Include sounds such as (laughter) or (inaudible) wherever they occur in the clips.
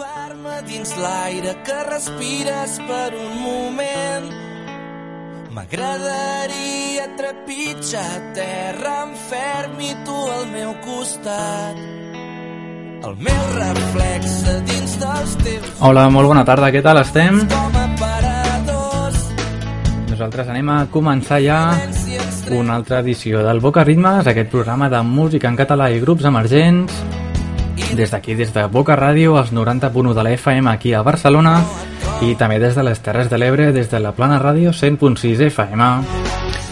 trobar-me dins l'aire que respires per un moment. M'agradaria trepitjar terra en ferm i tu al meu costat. El meu reflex dins dels teus Hola, molt bona tarda, què tal estem? Nosaltres anem a començar ja una altra edició del Boca Ritmes, aquest programa de música en català i grups emergents. Des d'aquí, des de Boca Ràdio, als 90.1 de la FM aquí a Barcelona i també des de les Terres de l'Ebre, des de la Plana Ràdio 100.6 FM.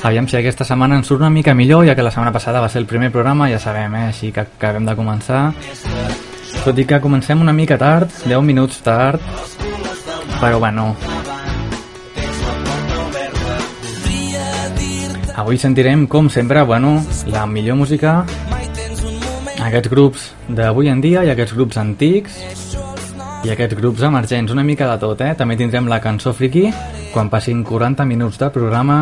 Aviam si aquesta setmana ens surt una mica millor, ja que la setmana passada va ser el primer programa, ja sabem, eh? així que acabem de començar. Tot i que comencem una mica tard, 10 minuts tard, però bueno, Avui sentirem, com sempre, bueno, la millor música, aquests grups d'avui en dia i aquests grups antics i aquests grups emergents, una mica de tot, eh? També tindrem la cançó friki quan passin 40 minuts de programa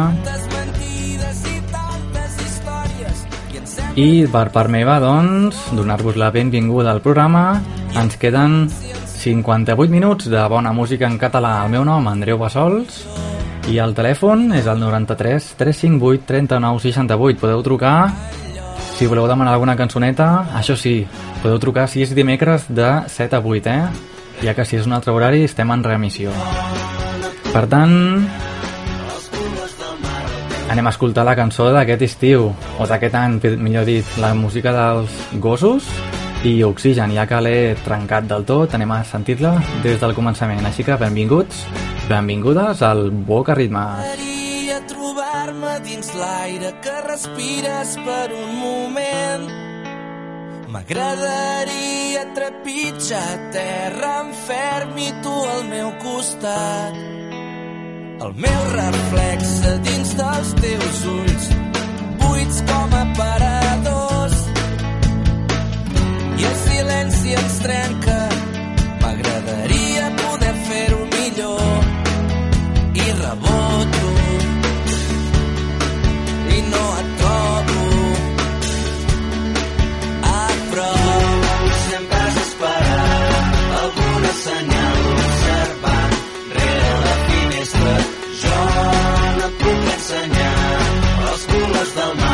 i per part meva, doncs, donar-vos la benvinguda al programa. Ens queden 58 minuts de bona música en català. El meu nom, Andreu Bassols, i el telèfon és el 93 358 39 68. Podeu trucar si voleu demanar alguna cançoneta. Això sí, podeu trucar si és dimecres de 7 a 8, eh? Ja que si és un altre horari estem en remissió. Per tant, anem a escoltar la cançó d'aquest estiu, o d'aquest any, millor dit, la música dels gossos i Oxigen, ja que l'he trencat del tot, anem a sentir-la des del començament. Així que benvinguts, benvingudes al Boca Ritmes. Trobar-me dins l'aire que respires per un moment. M'agradaria trepitjar terra en ferm i tu al meu costat. El meu reflex dins dels teus ulls, buits com a paradors. I el silenci ens trenca, ensenyar els colors del mar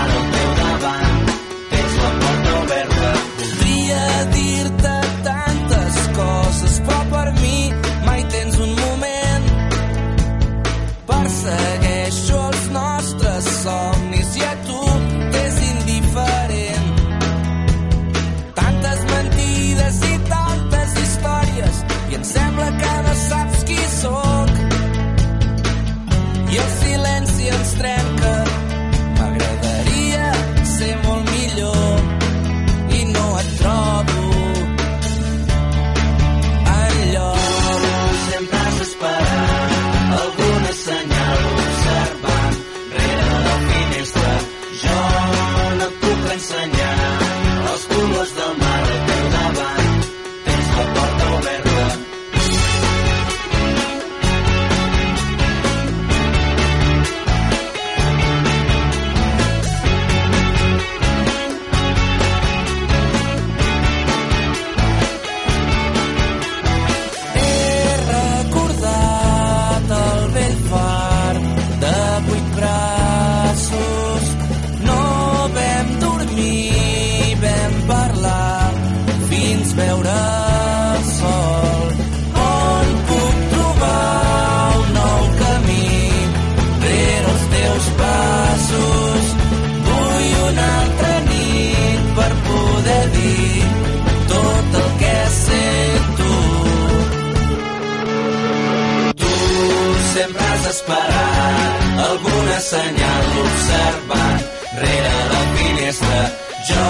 sempre has esperat alguna senyal observant rere la finestra. Jo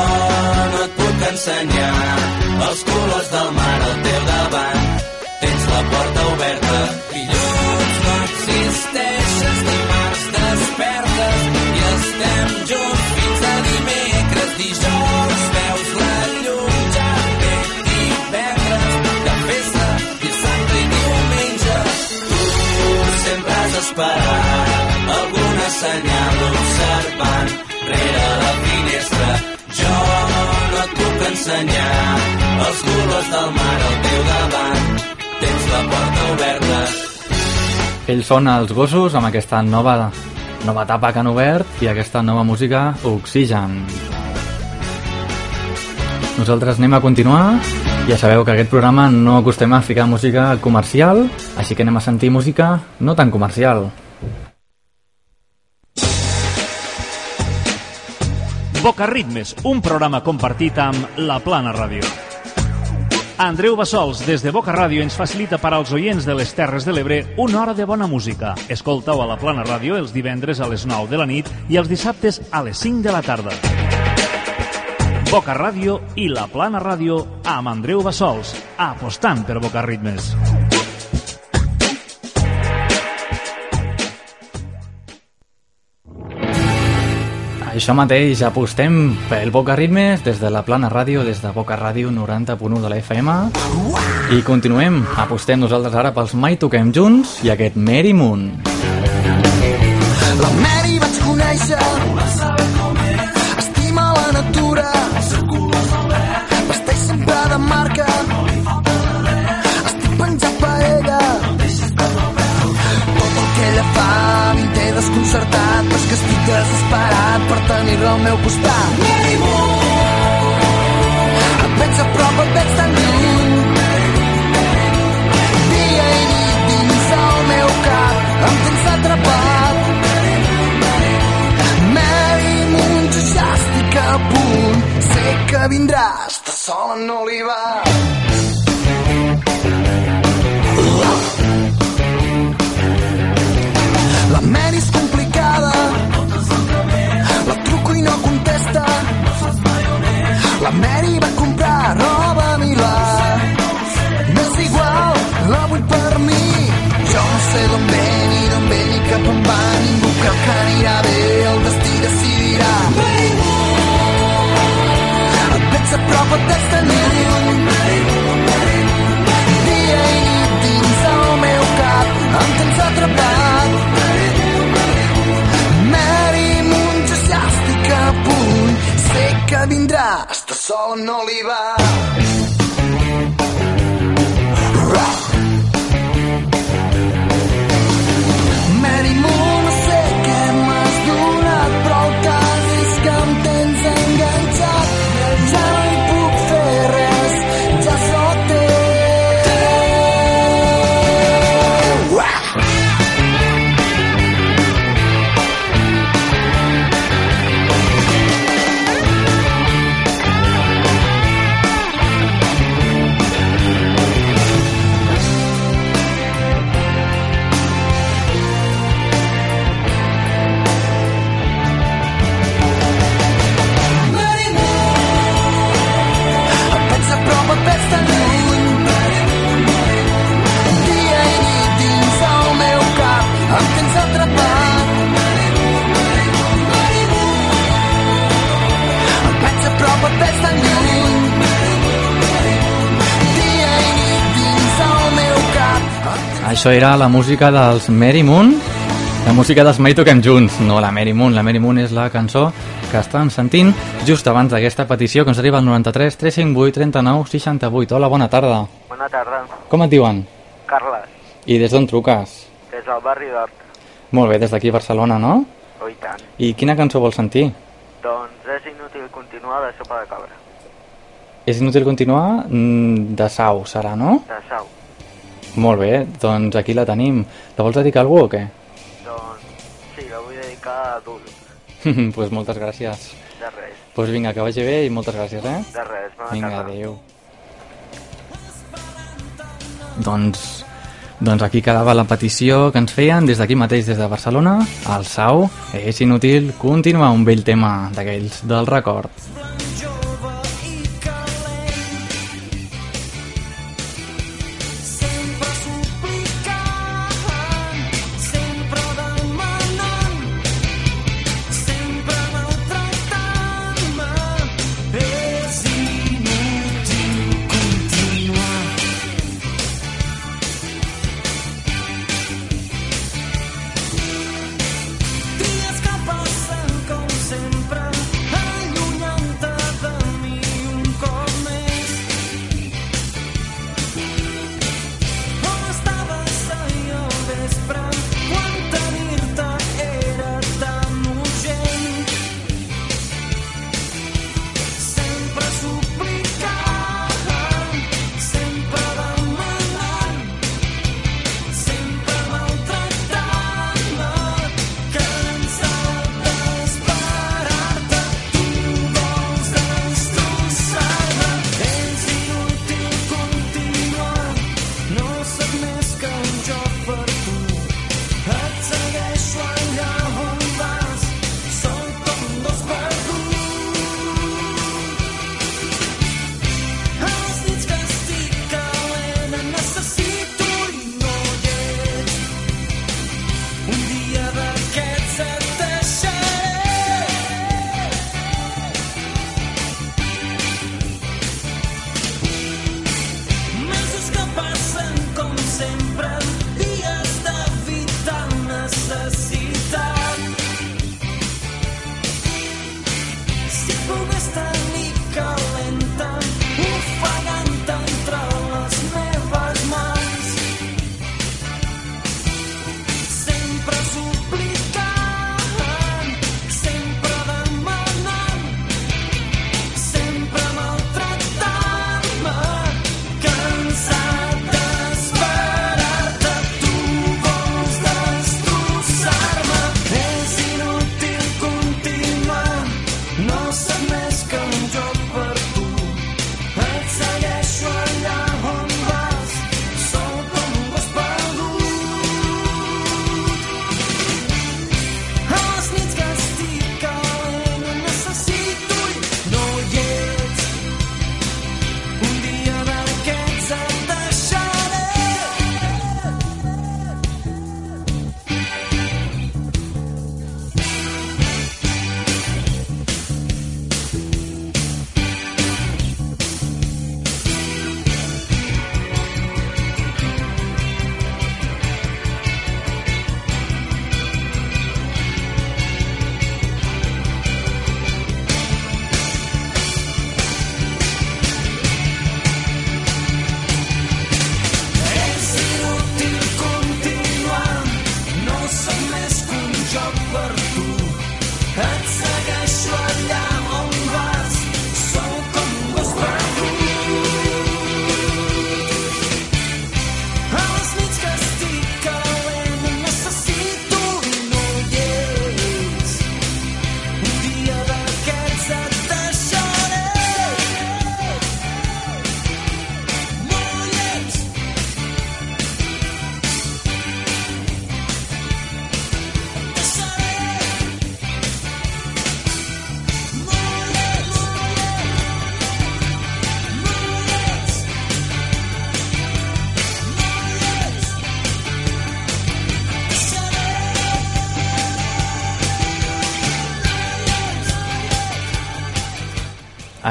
no et puc ensenyar els colors del mar al teu davant. Tens la porta oberta. Dilluns no existeixes, dimarts despertes i estem junts fins a dimecres. Dijous esperat alguna senyal observant rere la finestra. Jo no et puc ensenyar els colors del mar al teu davant. tens la porta oberta. Ells són els gossos amb aquesta nova, nova etapa que han obert i aquesta nova música Oxigen. Nosaltres anem a continuar. Ja sabeu que aquest programa no acostem a ficar música comercial, així que anem a sentir música no tan comercial. Boca Ritmes, un programa compartit amb La Plana Ràdio. Andreu Bassols, des de Boca Ràdio, ens facilita per als oients de les Terres de l'Ebre una hora de bona música. Escoltau a La Plana Ràdio els divendres a les 9 de la nit i els dissabtes a les 5 de la tarda. Boca Ràdio i La Plana Ràdio amb Andreu Bassols, apostant per Boca Ritmes. Això mateix, apostem pel Boca Ritmes des de la Plana Ràdio, des de Boca Ràdio 90.1 de la FM. I continuem, apostem nosaltres ara pels Mai Toquem Junts i aquest Mary Moon. La Mary vaig conèixer tenir-la al meu costat Mary Moon Et veig a prop, et veig tan lluny Dia i nit dins el meu cap Em tens atrapat Mary Moon, jo ja estic a punt. Sé que vindràs, de sol en olivar. Per mi. Jo no sé d'on ve ni d'on ve ni cap on va. Ningú creu que anirà bé, el destí decidirà. Et veig a prop. Dia i nit dins el meu cap, em tens atrapat. Mary estic a punt. Sé que vindràs, de sol en olivar. Mary Això era la música dels Mary Moon, la música dels Mai Toquem Junts, no la Mary Moon. La Mary Moon és la cançó que estan sentint just abans d'aquesta petició que ens arriba al 93 358 39 68. Hola, bona tarda. Bona tarda, Com et diuen? Carles, I des d'on truques? des del barri d'Hort. Molt bé, des d'aquí a Barcelona, no? Oh, i tant. I quina cançó vols sentir? Doncs és inútil continuar de sopa de cabra, És inútil continuar? Mm, De Sau, serà, no? de Sau. Molt bé, doncs aquí la tenim. La vols dedicar a algú o què? Doncs sí, la vull dedicar a adult. Doncs (laughs) pues moltes gràcies. De res, Doncs pues vinga, que vagi bé i moltes gràcies, eh? de res. Bona Vinga, tarda. adéu. Doncs, doncs aquí quedava la petició que ens feien des d'aquí mateix, des de Barcelona, al Sau. És inútil continuar un vell tema d'aquells del record.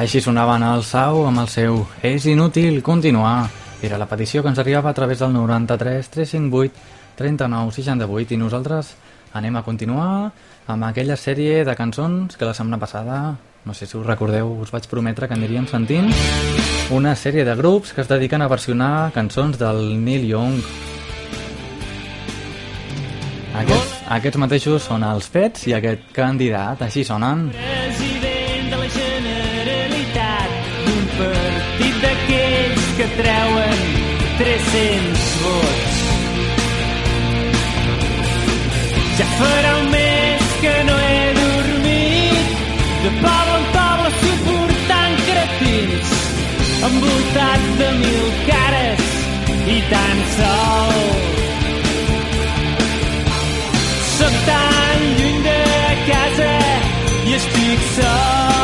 Així sonaven el Sau amb el seu És inútil continuar. Era la petició que ens arribava a través del 93 358 39 68 i nosaltres anem a continuar amb aquella sèrie de cançons que la setmana passada, no sé si us recordeu, us vaig prometre que aniríem sentint una sèrie de grups que es dediquen a versionar cançons del Neil Young. Aquests, aquests mateixos són els fets i aquest candidat, així sonen. president d'aquells que treuen 300 vots. Ja farà un mes que no he dormit, de poble en poble suportant cretins, envoltat de mil cares i tan sol. Soc tan lluny de casa i estic sol.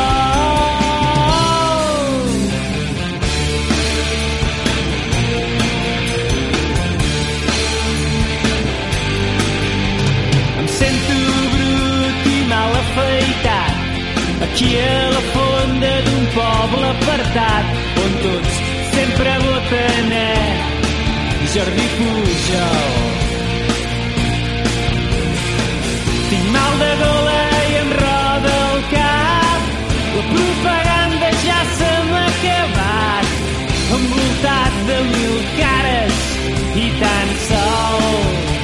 Aquí a la fonda d'un poble apartat on tots sempre voten eh Jordi Pujol Tinc mal de gola i em roda el cap. La propaganda ja se m'ha acabat. Envoltat de mil cares i tan sol.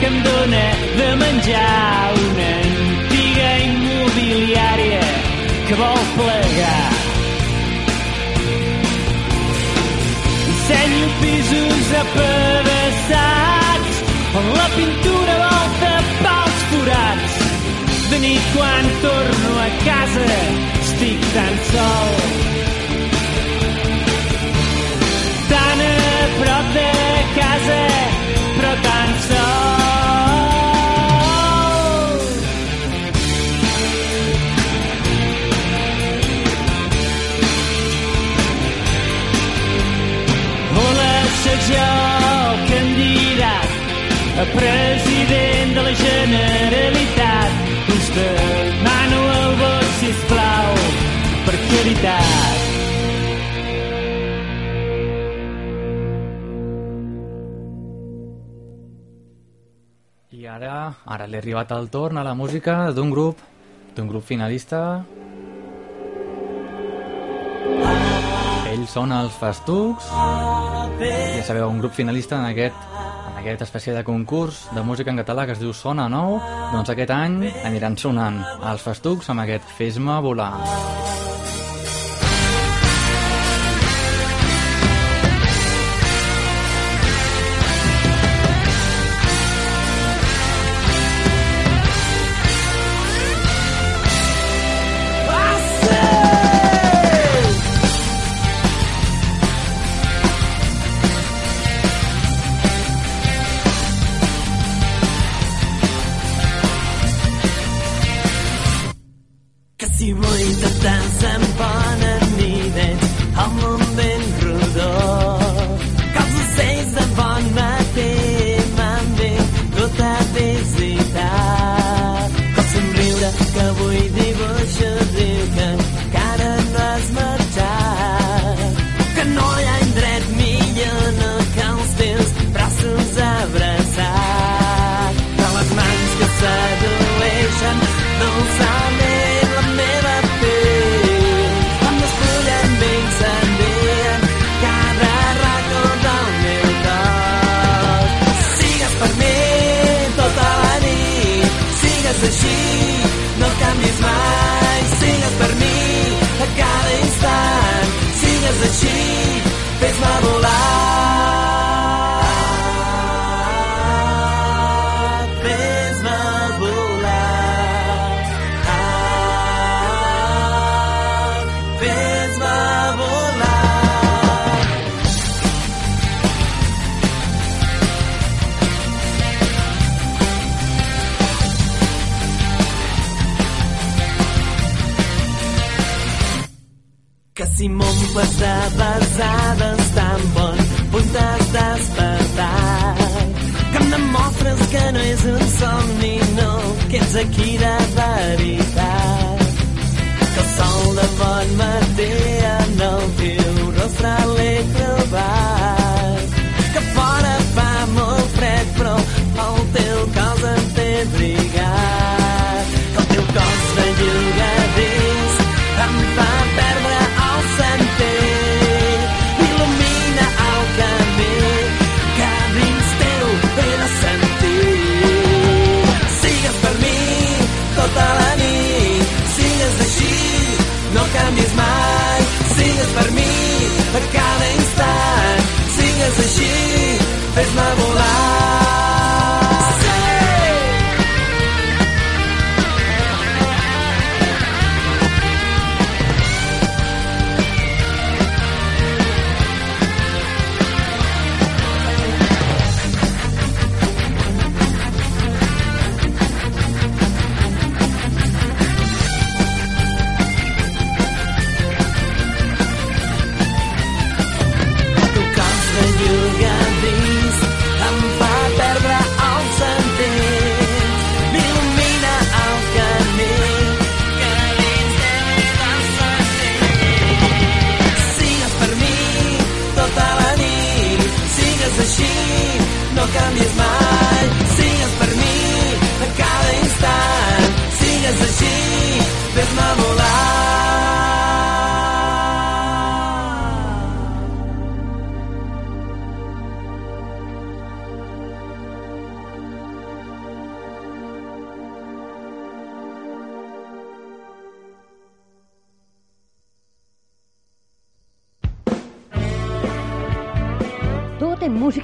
Que em dóna de menjar una antiga immobiliària que vol plegar. Dissenyo pisos apedaçats on la pintura volta pels forats. De nit quan torno a casa estic tan sol tan a prop de casa, però tan sol. Jo, candidat a president de la Generalitat. Us demano el vot, sisplau, per caritat. I ara, ara ha arribat el torn a la música d'un grup, d'un grup finalista. Ells són els Festucs. Ja sabeu, un grup finalista en aquest, en aquest espècie de concurs de música en català que es diu Sona Nou. Doncs aquest any aniran sonant els Festucs amb aquest Fes-me volar.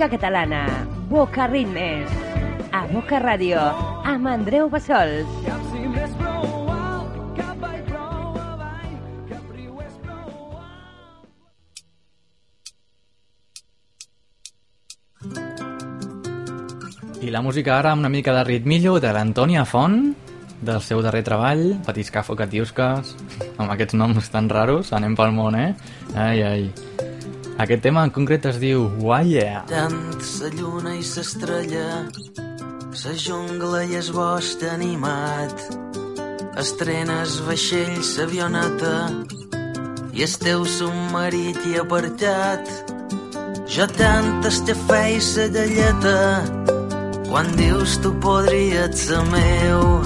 Música catalana. Boca Ritmes. A Boca Ràdio. Amb Andreu Bassols. I la música ara amb una mica de ritmillo de l'Antònia Font, del seu darrer treball, Patiscafo Catiusques, amb aquests noms tan raros, anem pel món, eh? Ai, ai. Aquest tema en concret es diu Why Yeah. tant sa lluna i s'estrella, sa jungla i es bosc animat. Estrenes vaixell, s'avioneta, i el teu submarit i apartat. Jo tant estafè i sa galleta, quan dius tu podries ser meu.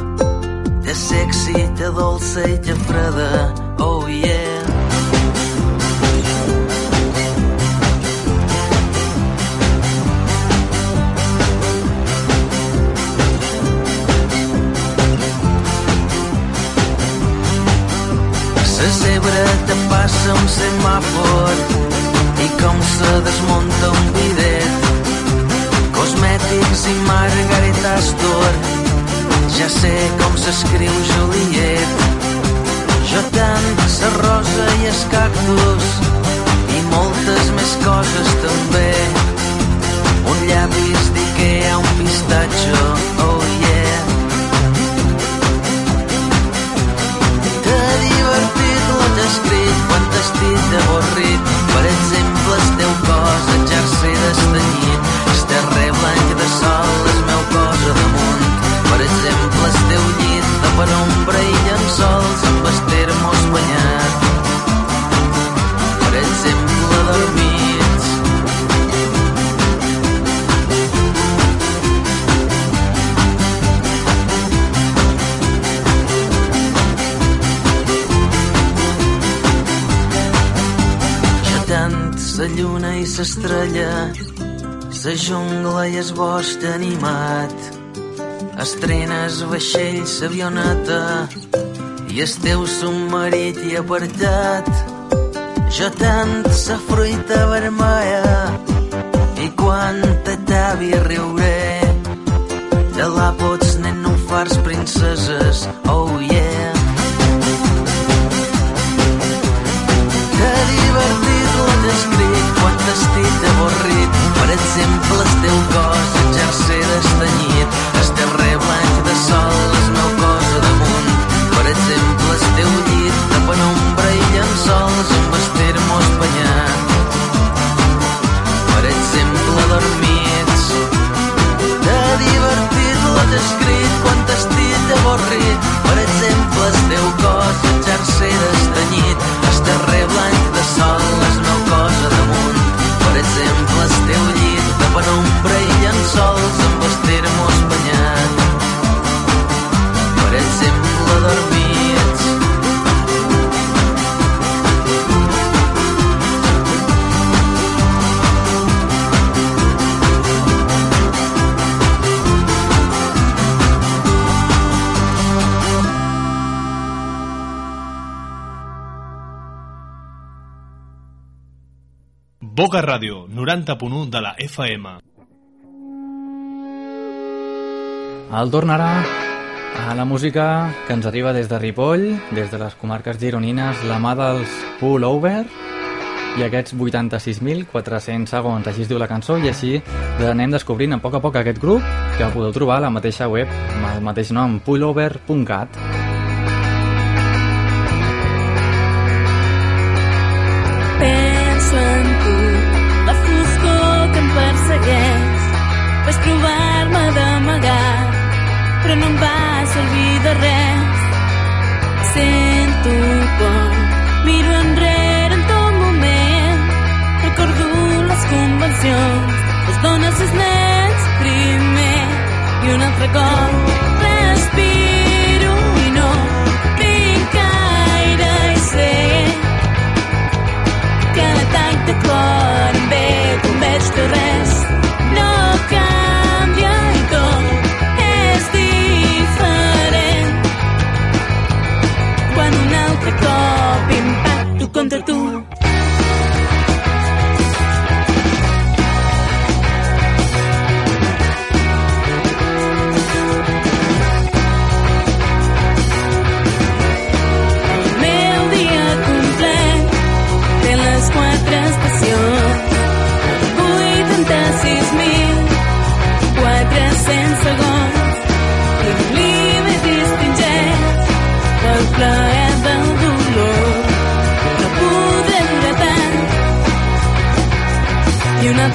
Te sexy, te dolça i te freda, oh yeah. Te passa un semàfor i com se desmunta un bidet. Cosmètics i Margaret Astor, ja sé com s'escriu Juliet. Jo tant, la rosa i el cactus i moltes més coses també. Un llapis d'Ikea, un pistatxo, escrit quan t'estic avorrit. Per exemple, el teu cos exercer d'estanyit. El terrer blanc de sol, el meu cos a damunt. Per exemple, el teu llit de penombra i llençols amb el termos banyat. Per exemple, dormits. Sa lluna i s'estrella, sa jungla i es bosc animat. Estrenes vaixells, avioneta i el teu submarit i apartat. Jo tant sa fruita vermella i quan te tavi riuré de la pots nen no fars princeses, oh yeah. T'estic avorrit. Per exemple, el teu cos exercer d'estanyit, el terrer blanc de sol, el Boca Ràdio, 90.1 de la FM. El torn ara a la música que ens arriba des de Ripoll, des de les comarques gironines, la mà dels Pullover i aquests 86.400 segons, així es diu la cançó, i així l'anem descobrint a poc a poc aquest grup que podeu trobar a la mateixa web amb el mateix nom, pullover.cat. Vaig provar-me d'amagar, però no em va servir de res. Sento por, miro enrere en tot moment. Recordo les convencions, les dones, els nens primer. I un altre cop respiro i de cor em ve com veig que res ponte tú.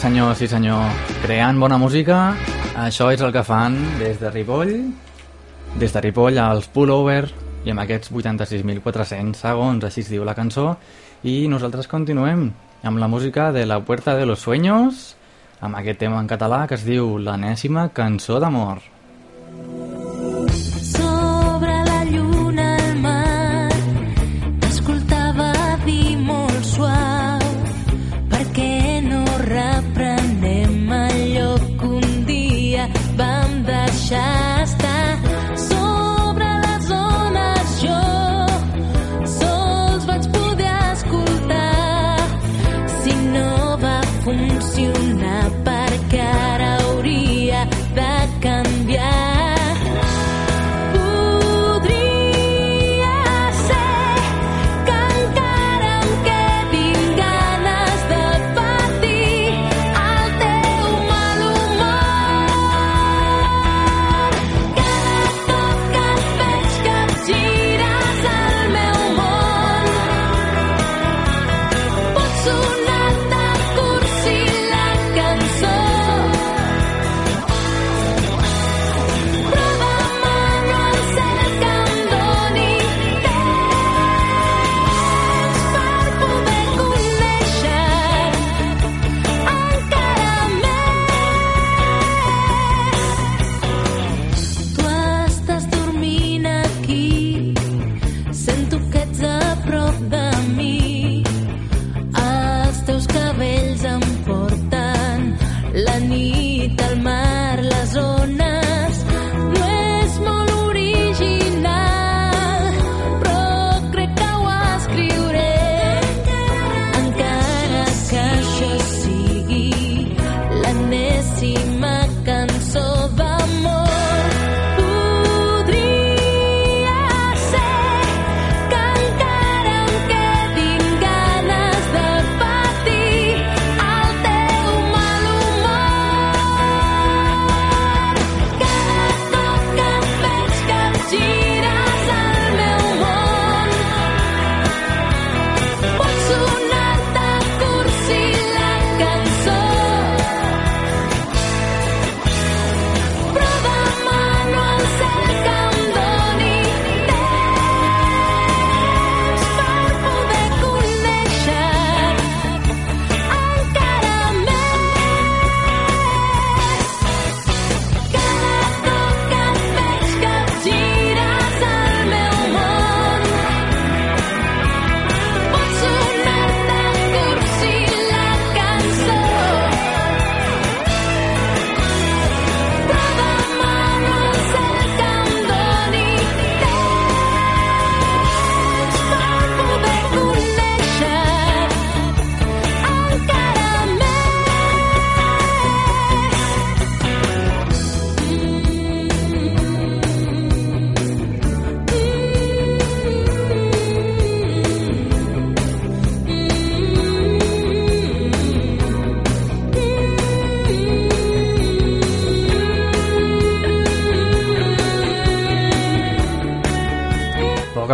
senyor, sí senyor. Creant bona música, això és el que fan des de Ripoll, des de Ripoll als Pullover, i amb aquests 86.400 segons, així es diu la cançó, i nosaltres continuem amb la música de La Puerta de los Sueños, amb aquest tema en català que es diu L'enèsima cançó d'amor.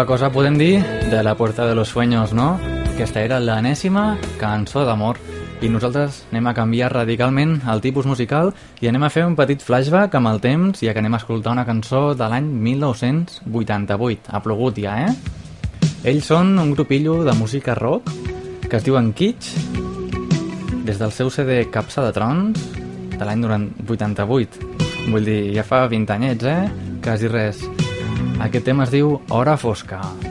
Cosa podem dir de La Puerta de los Sueños, no? Aquesta era l'enèsima cançó d'amor. I nosaltres anem a canviar radicalment el tipus musical i anem a fer un petit flashback amb el temps, ja que anem a escoltar una cançó de l'any 1988. Ha plogut ja, eh? Ells són un grupillo de música rock que es diuen Kitsch, des del seu CD Capsa de Trons, de l'any 88. Vull dir, ja fa 20 anyets, eh? Quasi res. Aquest tema es diu Hora Fosca. Desperta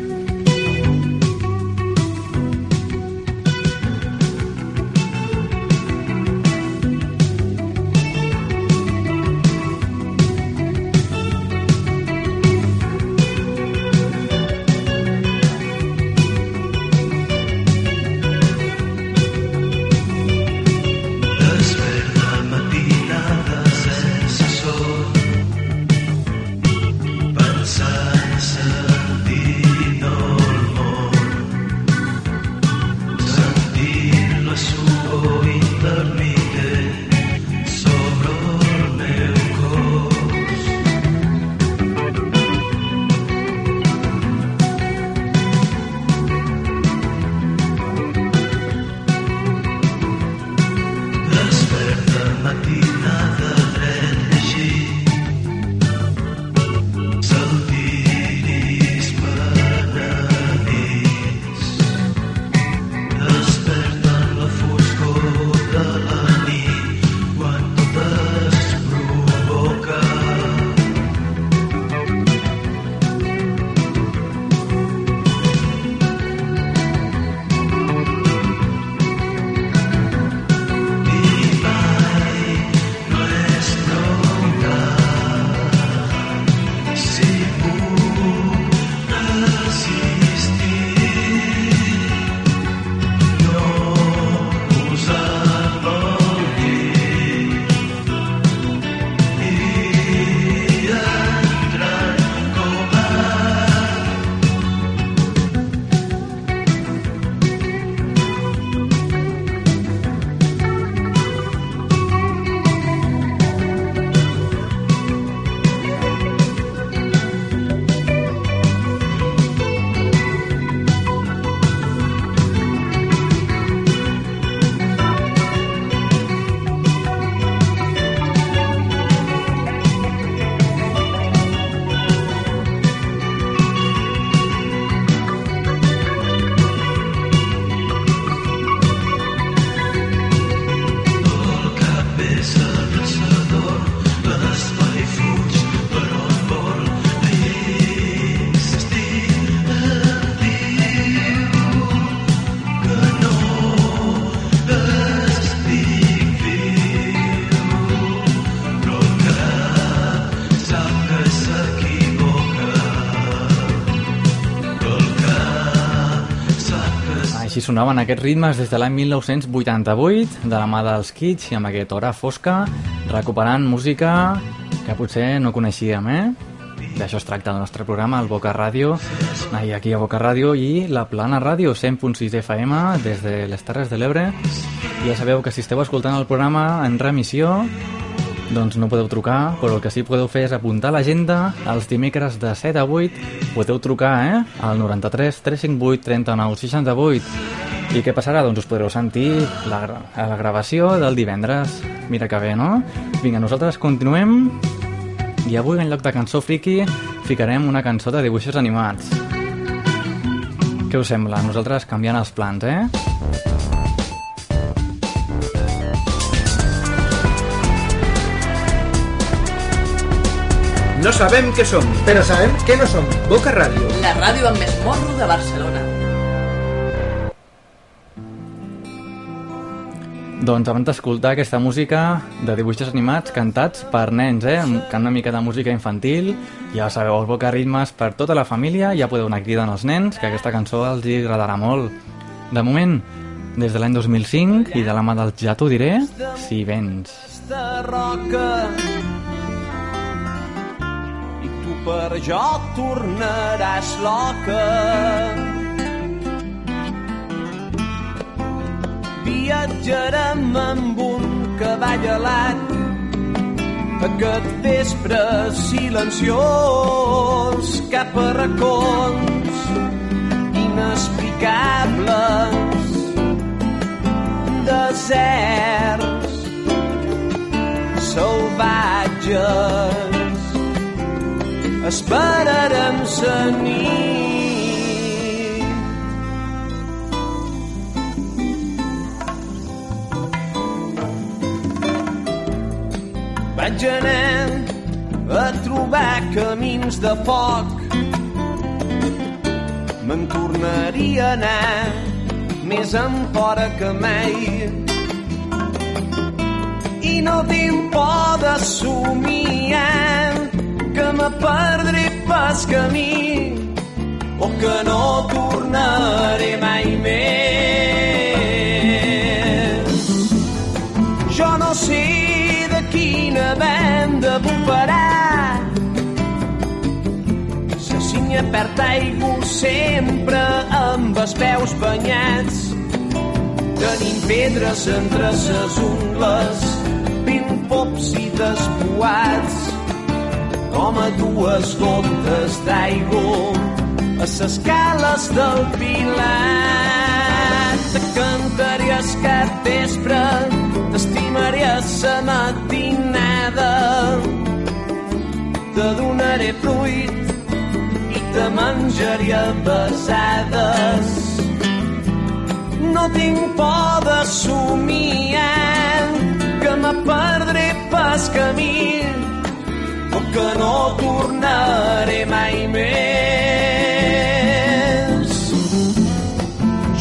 sonaven aquests ritmes des de l'any 1988, de la mà dels Kids i amb aquest Hora Fosca, recuperant música que potser no coneixíem, eh? D'això es tracta el nostre programa, el Boca Ràdio, ahir aquí a Boca Ràdio i la Plana Ràdio, 100.6 FM, des de les Terres de l'Ebre. Ja sabeu que si esteu escoltant el programa en remissió, doncs no podeu trucar, però el que sí podeu fer és apuntar l'agenda els dimecres de 7 a 8. Podeu trucar, eh? Al 93 358 39 68. I què passarà? Doncs us podreu sentir la, gra- la gravació del divendres. Mira que bé, no? Vinga, nosaltres continuem i avui en lloc de cançó friki ficarem una cançó de dibuixos animats. Què us sembla? Nosaltres canviant els plans, eh? No sabem què som, però sabem què no som. Boca Ràdio. La ràdio amb més morro de Barcelona. Doncs abans d'escoltar aquesta música de dibuixos animats cantats per nens, eh? amb una mica de música infantil, ja sabeu, els boca ritmes per tota la família, ja podeu anar cridant als nens, que aquesta cançó els hi agradarà molt. De moment, des de l'any 2005 i de la mà del Ja t'ho diré, si vens. de roca per jo tornaràs loca. Viatjarem amb un cavall alat aquest vespre silenciós cap a racons inexplicables deserts salvatges esperarem sa nit. Vaig anar a trobar camins de foc. Me'n tornaria a anar més enfora que mai. I no tinc por de somiar que me perdré pas camí o que no tornaré mai més. Jo no sé de quina banda bufarà la cinya perd aigua sempre amb els peus banyats tenim pedres entre ses ungles vint pops i despoats com a dues gotes d'aigua a ses cales del Pilat. Te cantaré el cap vespre, t'estimaré a sa matinada. Te donaré fruit i te menjaré a besades. No tinc por de somiar que me perdré pas camí o que no tornaré mai més.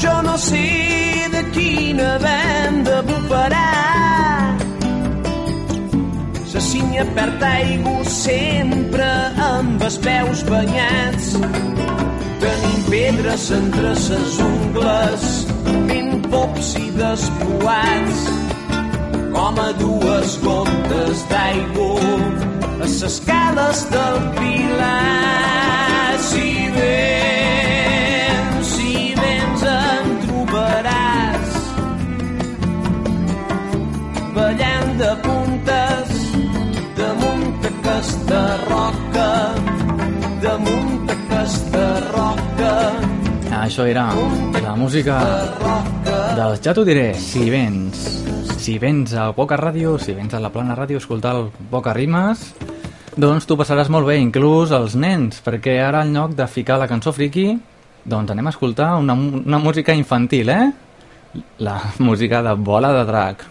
Jo no sé de quina banda bufarà la cinya perd aigua sempre amb els peus banyats. Tenim pedres entre ses ungles, ben pops i despoats, com a dues gotes d'aigua a ses cales del Pilar. Si vens, si vens em trobaràs ballant de puntes damunt aquesta roca damunt aquesta roca Això era la música del Ja t'ho diré, si vens. Si vens a Boca Ràdio, si vens a la Plana Ràdio escoltar el Boca Rimes, doncs tu passaràs molt bé, inclús els nens, perquè ara en lloc de ficar la cançó friki, doncs anem a escoltar una, una música infantil, eh? La música de Bola de Drac.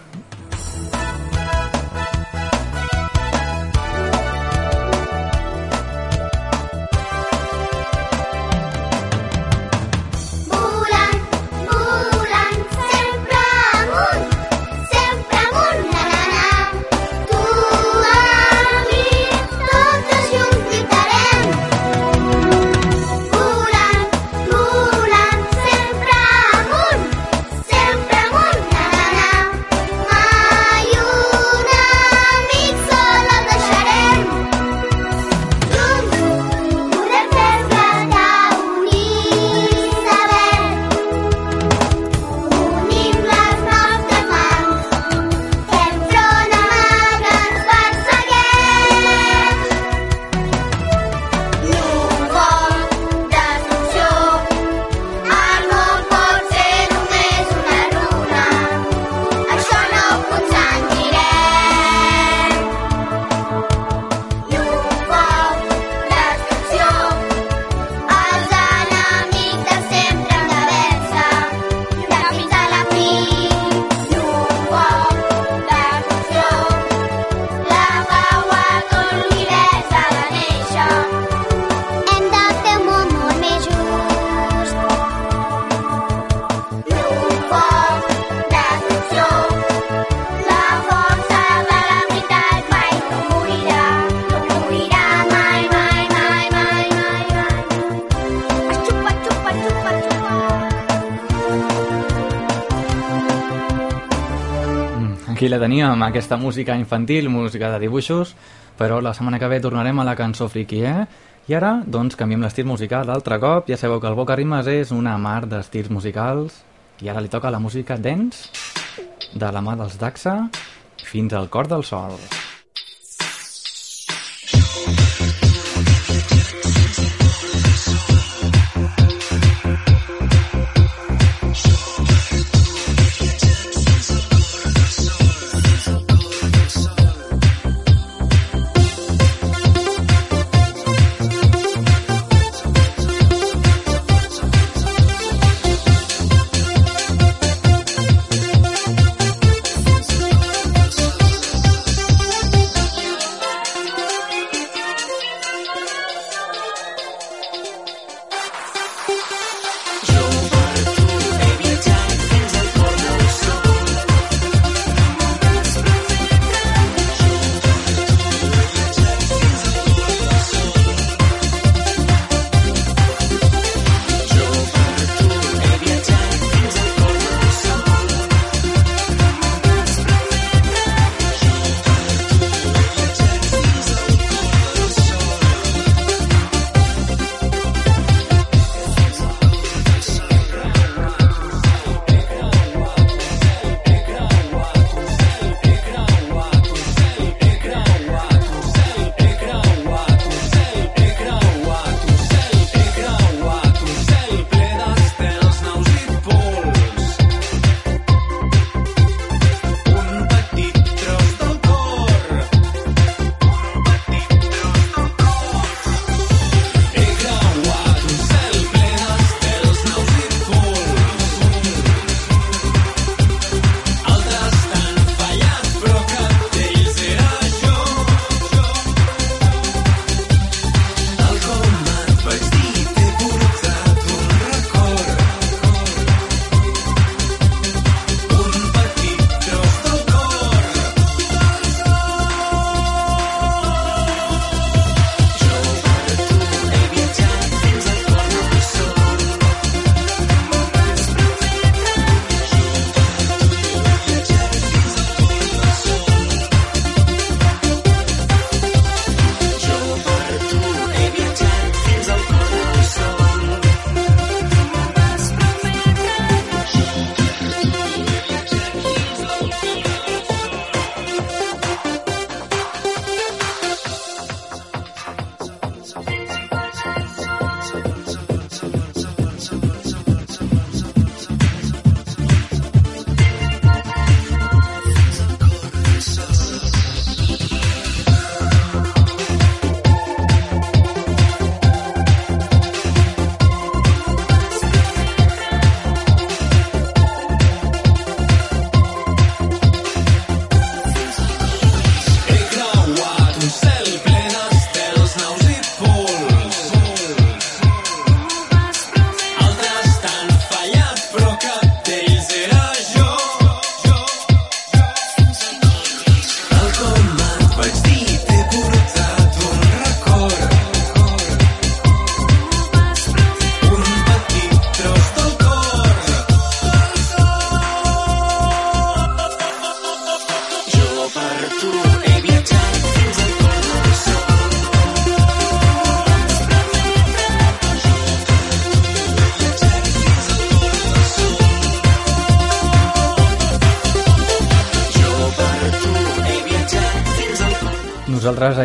La teníem, aquesta música infantil, música de dibuixos, però la setmana que ve tornarem a la cançó friki, eh? I ara, doncs, canviem l'estil musical altre cop. Ja sabeu que el Boca Rimes és una mar d'estils musicals i ara li toca la música dance de la mà dels Daxa fins al cor del sol.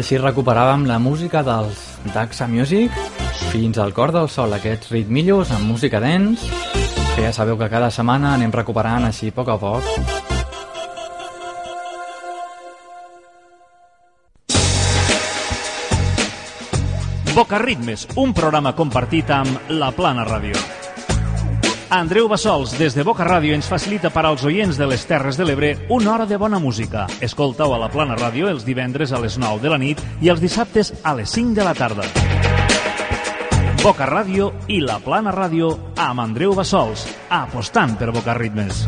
Així recuperàvem la música dels Daxa Music fins al cor del sol, aquests ritmillos amb música dance, que ja sabeu que cada setmana anem recuperant així a poc a poc. Boca Ritmes, un programa compartit amb La Plana Ràdio. Andreu Bassols, des de Boca Ràdio, ens facilita per als oients de les Terres de l'Ebre una hora de bona música. Escoltau a La Plana Ràdio els divendres a les 9 de la nit i els dissabtes a les 5 de la tarda. Boca Ràdio i La Plana Ràdio amb Andreu Bassols, apostant per Boca Ritmes.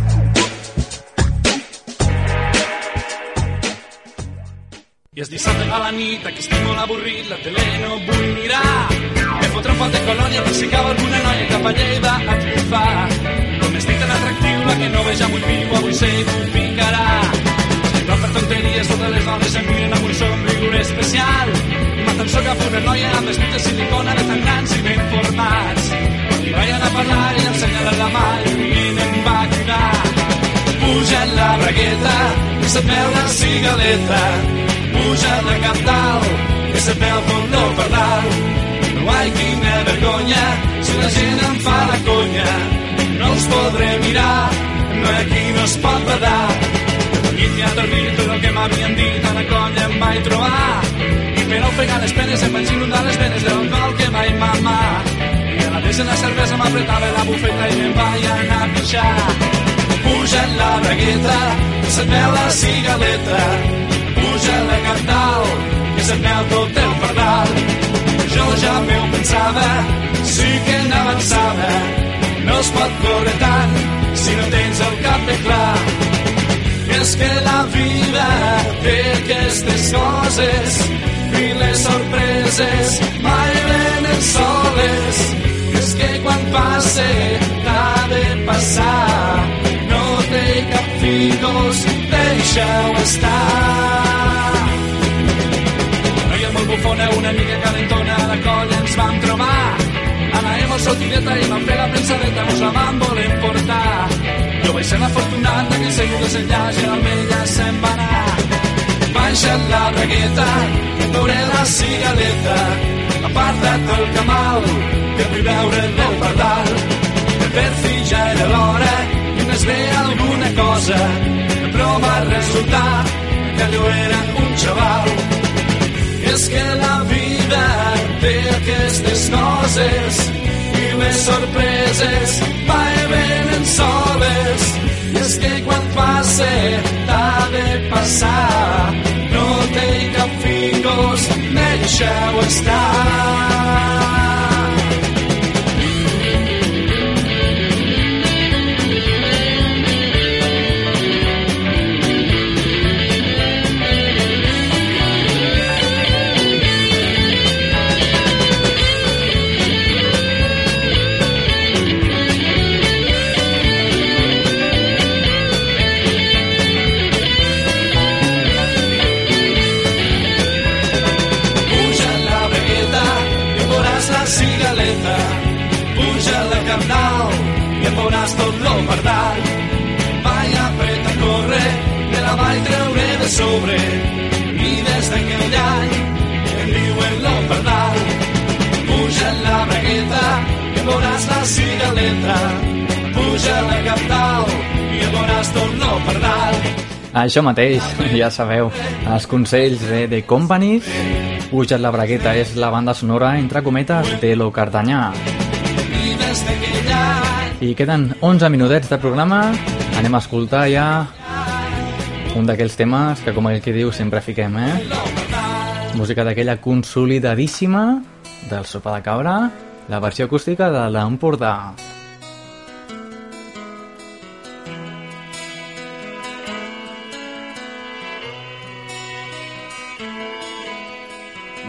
I és dissabte a la nit, aquí estic molt avorrit, la tele no vull mirar. Em fotre un pot de colònia si cau alguna noia cap a Lleida a fa. Com estic tan atractiu, la que no veja avui viu, avui sé que ho picarà. No per tonteries, totes les dones em miren amb un somriure especial. M'atenció cap una noia amb vestit de silicona de tan grans i ben formats. Li vayan a parlar i ensenyar la mà i rient em va cridar. Puja en la bragueta, que se't veu la cigaleta. Puja la cap dalt, que se't veu com no per dalt. No ai, quina vergonya, si la gent em fa la conya. No els podré mirar, no aquí no es pot badar. I t'hi ha dormit tot el que m'havien dit, a la conya em vaig trobar. I per ofegar les penes em vaig inundar les venes de l'alcohol que vaig mamar. I a la vez la cervesa m'apretava la bufeta i me'n vaig anar a pixar. Puja la bragueta, se't veu la cigaleta. Puja la cantal, que se't veu tot el pardal. Jo ja m'ho pensava, sí que n'avançava. No es pot córrer tant si no tens el cap ben clar. És que la vida té aquestes coses i les sorpreses mai venen soles. És que quan passe t'ha de passar. No té cap figos, deixa-ho estar. Bufona, una mica calentona, la colla ens vam trobar. Anaem al sortideta i vam fer la pensadeta, mos la vam voler portar. Jo vaig ser l'afortunat que segur desenllaç i amb ella se'n va anar. Baixa't la bragueta, veuré la cigaleta, aparta't el camal, que vull veure el pardal. Per fi ja era l'hora i més bé alguna cosa, però va resultar que allò era un xaval. És que la vida té aquestes coses i les sorpreses mai venen soles. I és que quan passe t'ha de passar, no té cap fingos, deixa-ho estar. Sobre. I des d'aquell any em diuen lo pardal. Puja la bragueta i veuràs la cigaleta. Puja la cardal i veuràs tot lo pardal. Això mateix, ja sabeu, els consells de The Companies. Puja't la bragueta és la banda sonora, entre cometes, de Lo Cardanyà. I queden 11 minutets de programa. Anem a escoltar ja un d'aquells temes que, com el que diu, sempre fiquem, eh? Música d'aquella consolidadíssima del Sopa de Cabra, la versió acústica de l'Empordà.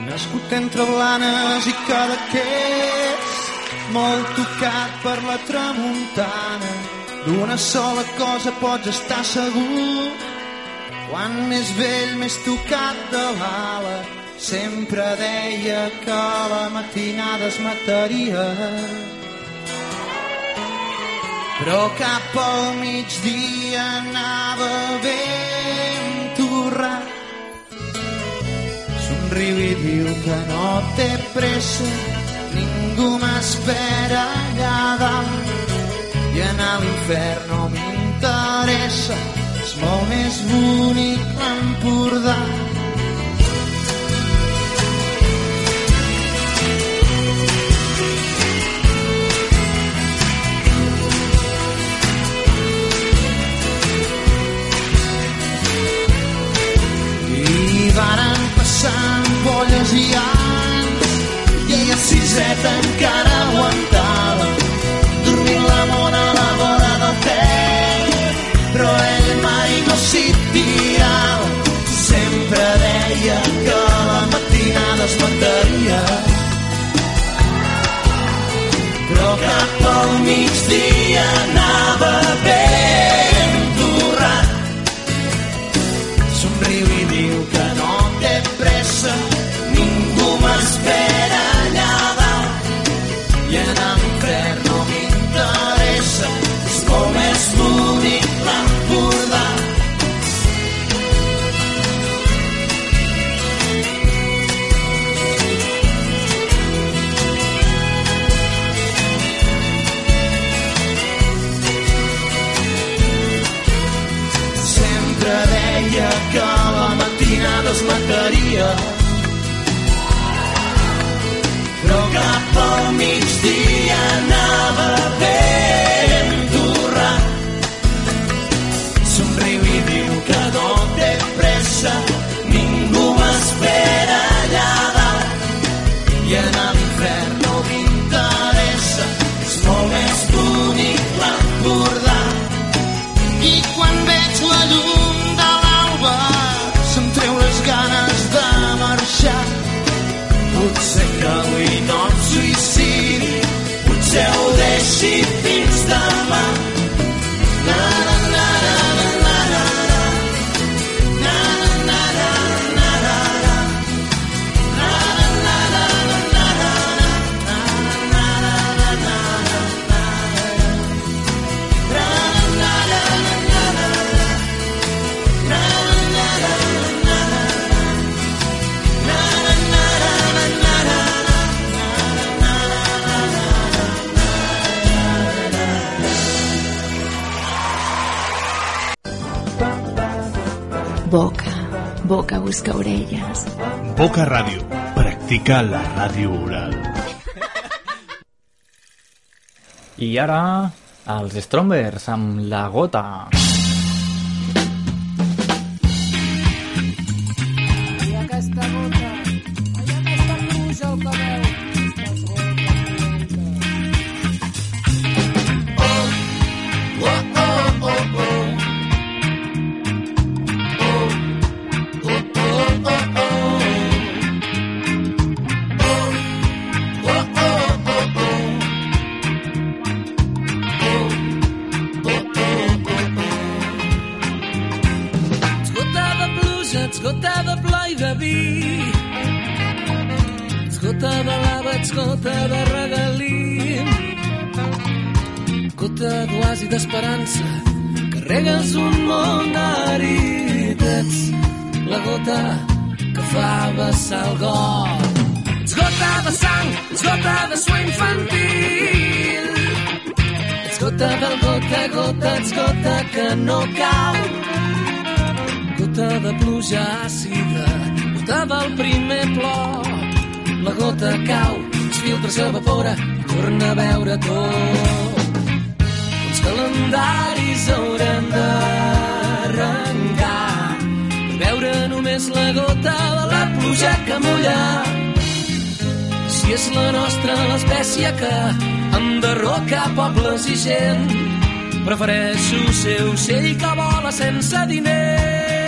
Nascut entre blanes i cadaqués, molt tocat per la tramuntana. D'una sola cosa pots estar segur, quan més vell, més tocat de l'ala. Sempre deia que la matinada es mataria. Però cap al migdia anava ben torrat somriu i diu que no té pressa, ningú m'espera allà dalt. I anar a l'infern no m'interessa, és molt més bonic l'Empordà. I varen passar ampolles i anys i a siseta encara aguantava tirava sempre deia que la matinada es mataria però cap al migdia anava ben Maria. Droga po mi vždy a boca busca orelles. Boca Ràdio. Practica la ràdio oral. I ara, els Strombers amb la gota. La gota que fa vessar el got. Ets gota de sang, ets gota de sueño infantil. Ets gota del gota gota, ets gota que no cau. Gota de pluja àcida, gota del primer plor. La gota cau, es filtra, s'evapora torna a veure tot. Calendaris hauran d'arrencar veure només la gota de la pluja que mulla. Si és la nostra l'espècie que enderroca pobles i gent, prefereixo ser ocell que vola sense diners.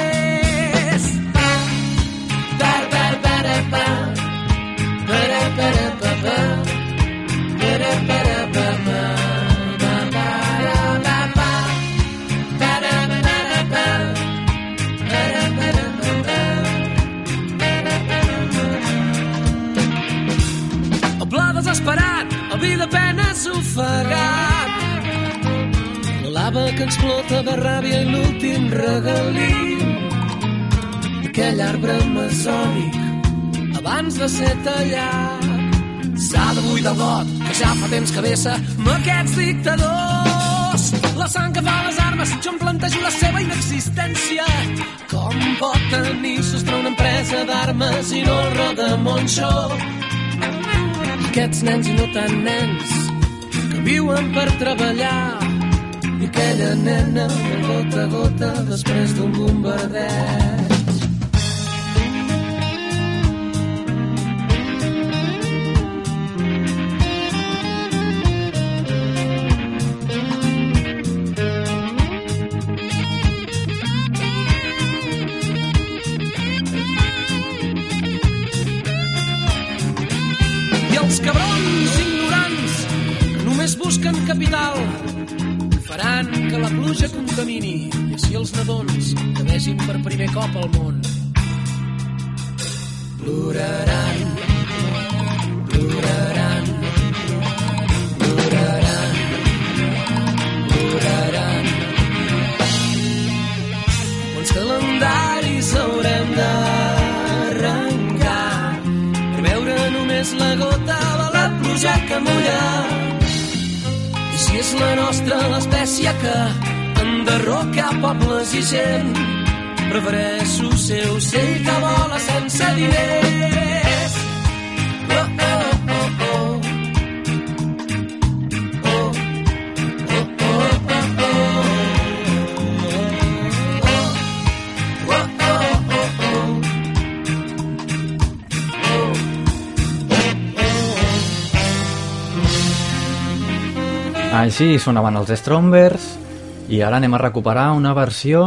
Lava que explota de ràbia i l'últim regalí. Aquell arbre amazònic abans de ser tallat. S'ha de buidar got, que ja fa temps que vessa amb aquests dictadors. La sang que fa les armes, jo em plantejo la seva inexistència. Com pot tenir sostre una empresa d'armes i no el roda Monxó? Aquests nens i no tan nens que viuen per treballar i aquella nena de gota a gota després d'un bombardeig. Els cabrons ignorants només busquen capital faran que la pluja contamini i així els nadons que vegin per primer cop el món. Ploraran ploraran ploraran ploraran. Quants calendaris haurem d'arrencar per veure només la gota de la pluja que mulla. i si és la nostra l'espècie que enderroca pobles i gent Prefereixo ser ocell que vola sense diners. Així sonaven els Strombers i ara anem a recuperar una versió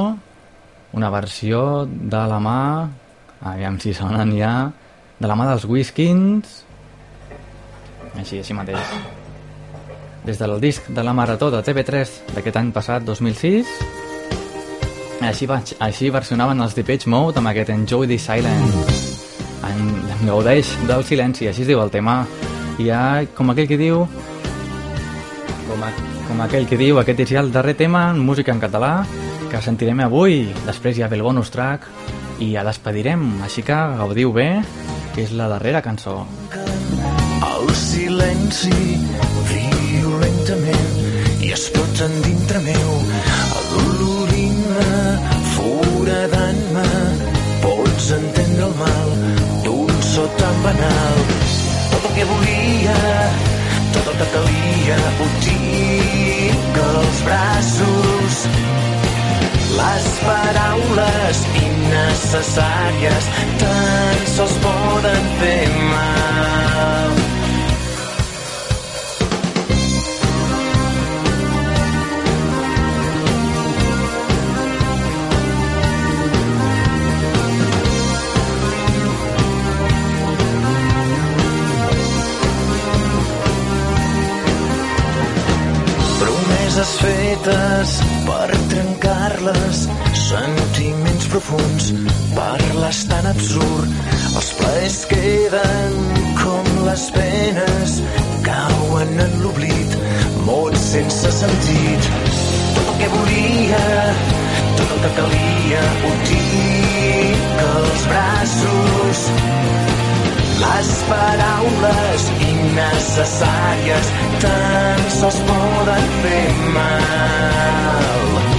una versió de la mà aviam si sonen ja de la mà dels Whiskins. Així, així mateix. Des del disc de la Marató de TV3 d'aquest any passat, 2006 així, va, així versionaven els Depeche Mode amb aquest Enjoy the Silence. En, en gaudeix del silenci, així es diu el tema. I ja, com aquell que diu com, a, com aquell que diu, aquest és ja el darrer tema en música en català que sentirem avui. Després ja ve el bonus track i ja despedirem. Així que gaudiu bé, que és la darrera cançó. El silenci violentament i exploten dintre meu adolorint-me, foradant-me pots entendre el mal d'un so tan banal tot el que volia tot el que calia ho braços. Les paraules innecessàries tan sols poden fer mal promeses fetes per trencar-les. Sentiments profuns parles tan absurd. Els plaers queden com les penes cauen en l'oblit mots sense sentit. Tot el que volia tot el que calia ho tinc als braços les paraules innecessàries tan sols poden fer mal.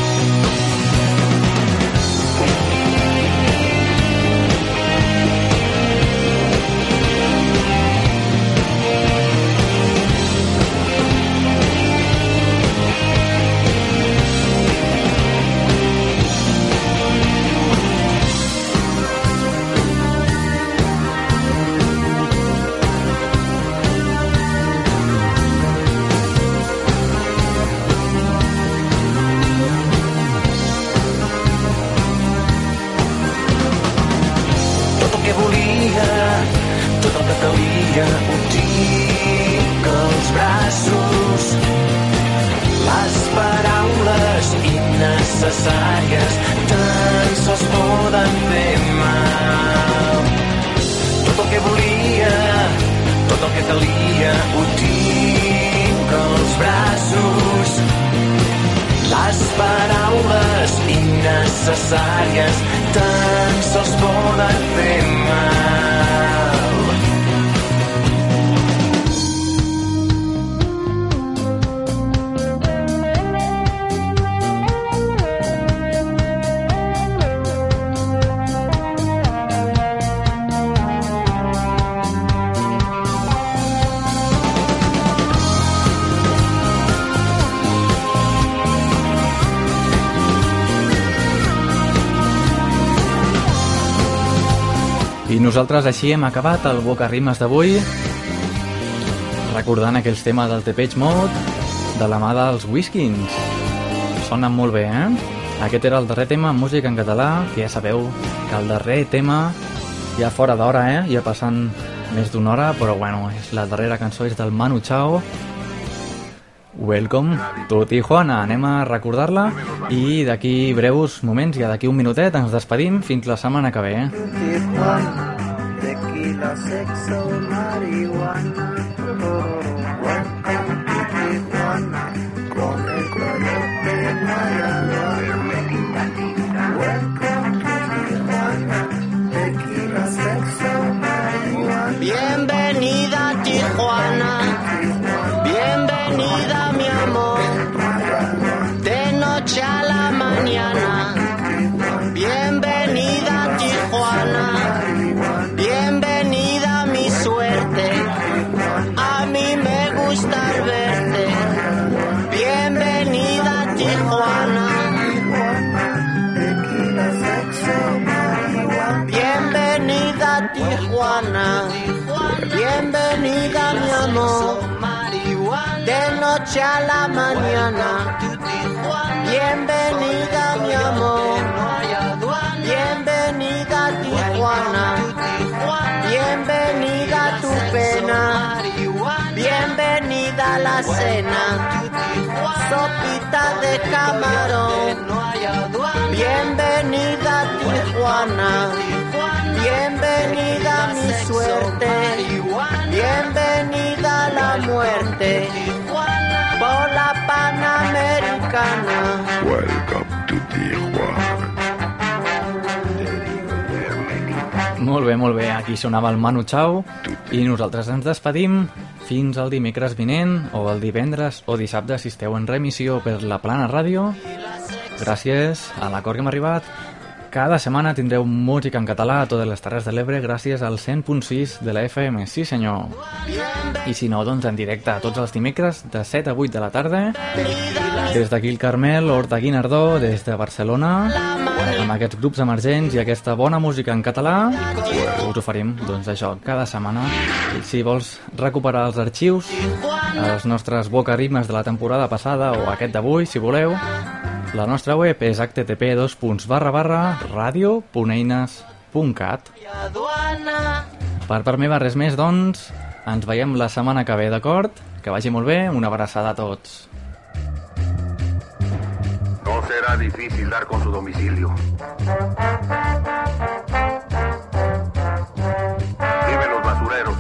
Innecessàries tan sols poden fer mal. Nosaltres així hem acabat el Boca Rimes d'avui recordant aquells temes del Depeche Mode de la mà dels Whiskins. Sonen molt bé, eh? Aquest era el darrer tema en música en català, que ja sabeu que el darrer tema ja fora d'hora, eh? Ja passant més d'una hora, però bueno, és la darrera cançó és del Manu Chao. Welcome to Tijuana. Anem a recordar-la i d'aquí breus moments, ja d'aquí un minutet, ens despedim fins la setmana que ve. Eh? Tijuana, sexo, oh, marihuana. Tijuana. Tequila, sexo, marihuana. Bienvenida Tijuana. Bienvenida mi amor. De noche a la mañana. Bienvenida mi amor. Bienvenida Tijuana. Bienvenida a tu pena. Bienvenida a la cena sopita de camarón, bienvenida a Tijuana, bienvenida mi suerte, bienvenida a la muerte, por Panamericana. Welcome Molt bé, molt bé. Aquí sonava el Manu Chao i nosaltres ens despedim fins al dimecres vinent o el divendres o dissabte si esteu en remissió per la Plana Ràdio. Gràcies a l'acord que hem arribat. Cada setmana tindreu música en català a totes les Terres de l'Ebre gràcies al 100.6 de la FM. Sí, senyor. I si no, doncs en directe tots els dimecres de 7 a 8 de la tarda. Des d'aquí el Carmel, Horta Guinardó, des de Barcelona, amb aquests grups emergents i aquesta bona música en català, us oferim, doncs això, cada setmana. I si vols recuperar els arxius, els nostres bocaritmes de la temporada passada o aquest d'avui, si voleu, la nostra web és http radio.eines.cat Per part meva res més, doncs, ens veiem la setmana que ve, d'acord? Que vagi molt bé, una abraçada a tots. Será difícil dar con su domicilio. Viven los basureros.